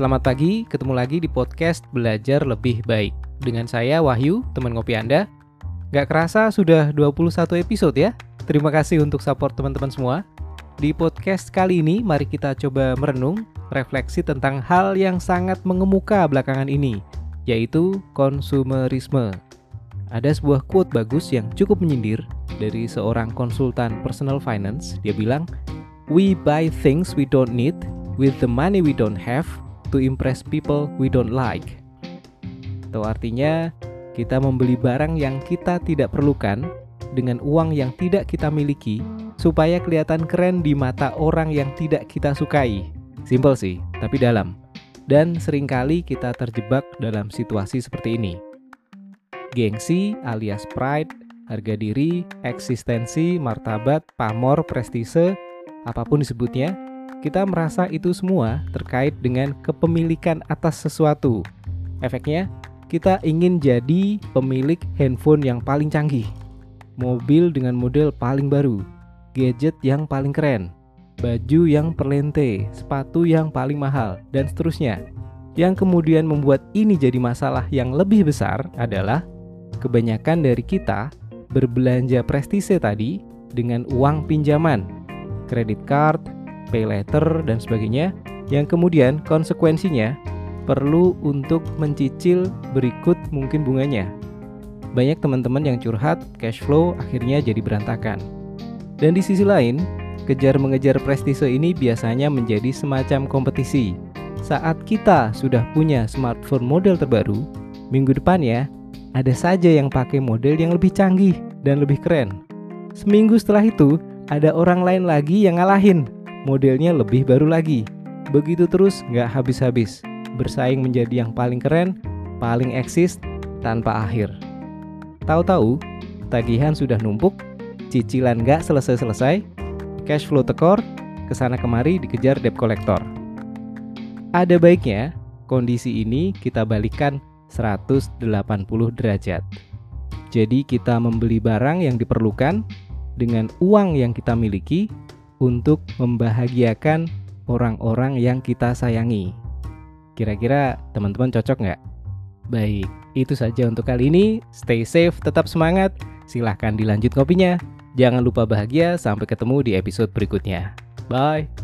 Selamat pagi, ketemu lagi di podcast Belajar Lebih Baik. Dengan saya Wahyu, teman ngopi Anda. Gak kerasa sudah 21 episode ya. Terima kasih untuk support teman-teman semua. Di podcast kali ini, mari kita coba merenung, refleksi tentang hal yang sangat mengemuka belakangan ini, yaitu konsumerisme. Ada sebuah quote bagus yang cukup menyindir dari seorang konsultan personal finance. Dia bilang, "We buy things we don't need with the money we don't have to impress people we don't like." Atau artinya, kita membeli barang yang kita tidak perlukan dengan uang yang tidak kita miliki supaya kelihatan keren di mata orang yang tidak kita sukai. Simple sih, tapi dalam. Dan sering kali kita terjebak dalam situasi seperti ini. Gengsi alias pride, harga diri, eksistensi, martabat, pamor, prestise, apa pun disebutnya, kita merasa itu semua terkait dengan kepemilikan atas sesuatu. Efeknya, kita ingin jadi pemilik handphone yang paling canggih, mobil dengan model paling baru, gadget yang paling keren, baju yang perlente, sepatu yang paling mahal, dan seterusnya. Yang kemudian membuat ini jadi masalah yang lebih besar adalah kebanyakan dari kita berbelanja prestise tadi dengan uang pinjaman, kredit card, pay letter, dan sebagainya, yang kemudian konsekuensinya perlu untuk mencicil berikut mungkin bunganya. Banyak teman-teman yang curhat, cash flow akhirnya jadi berantakan. Dan di sisi lain, kejar mengejar prestise ini biasanya menjadi semacam kompetisi. Saat kita sudah punya smartphone model terbaru, minggu depan ya, ada saja yang pakai model yang lebih canggih dan lebih keren. Seminggu setelah itu, ada orang lain lagi yang ngalahin, modelnya lebih baru lagi. Begitu terus nggak habis-habis, bersaing menjadi yang paling keren, paling eksis, tanpa akhir. Tahu-tahu, tagihan sudah numpuk, cicilan nggak selesai-selesai, cash flow tekor, ke sana kemari dikejar debt collector. Ada baiknya, kondisi ini kita balikan 180 derajat. Jadi kita membeli barang yang diperlukan dengan uang yang kita miliki untuk membahagiakan orang-orang yang kita sayangi. Kira-kira teman-teman cocok nggak? Baik, itu saja untuk kali ini. Stay safe, tetap semangat. Silahkan dilanjut kopinya. Jangan lupa bahagia, sampai ketemu di episode berikutnya. Bye.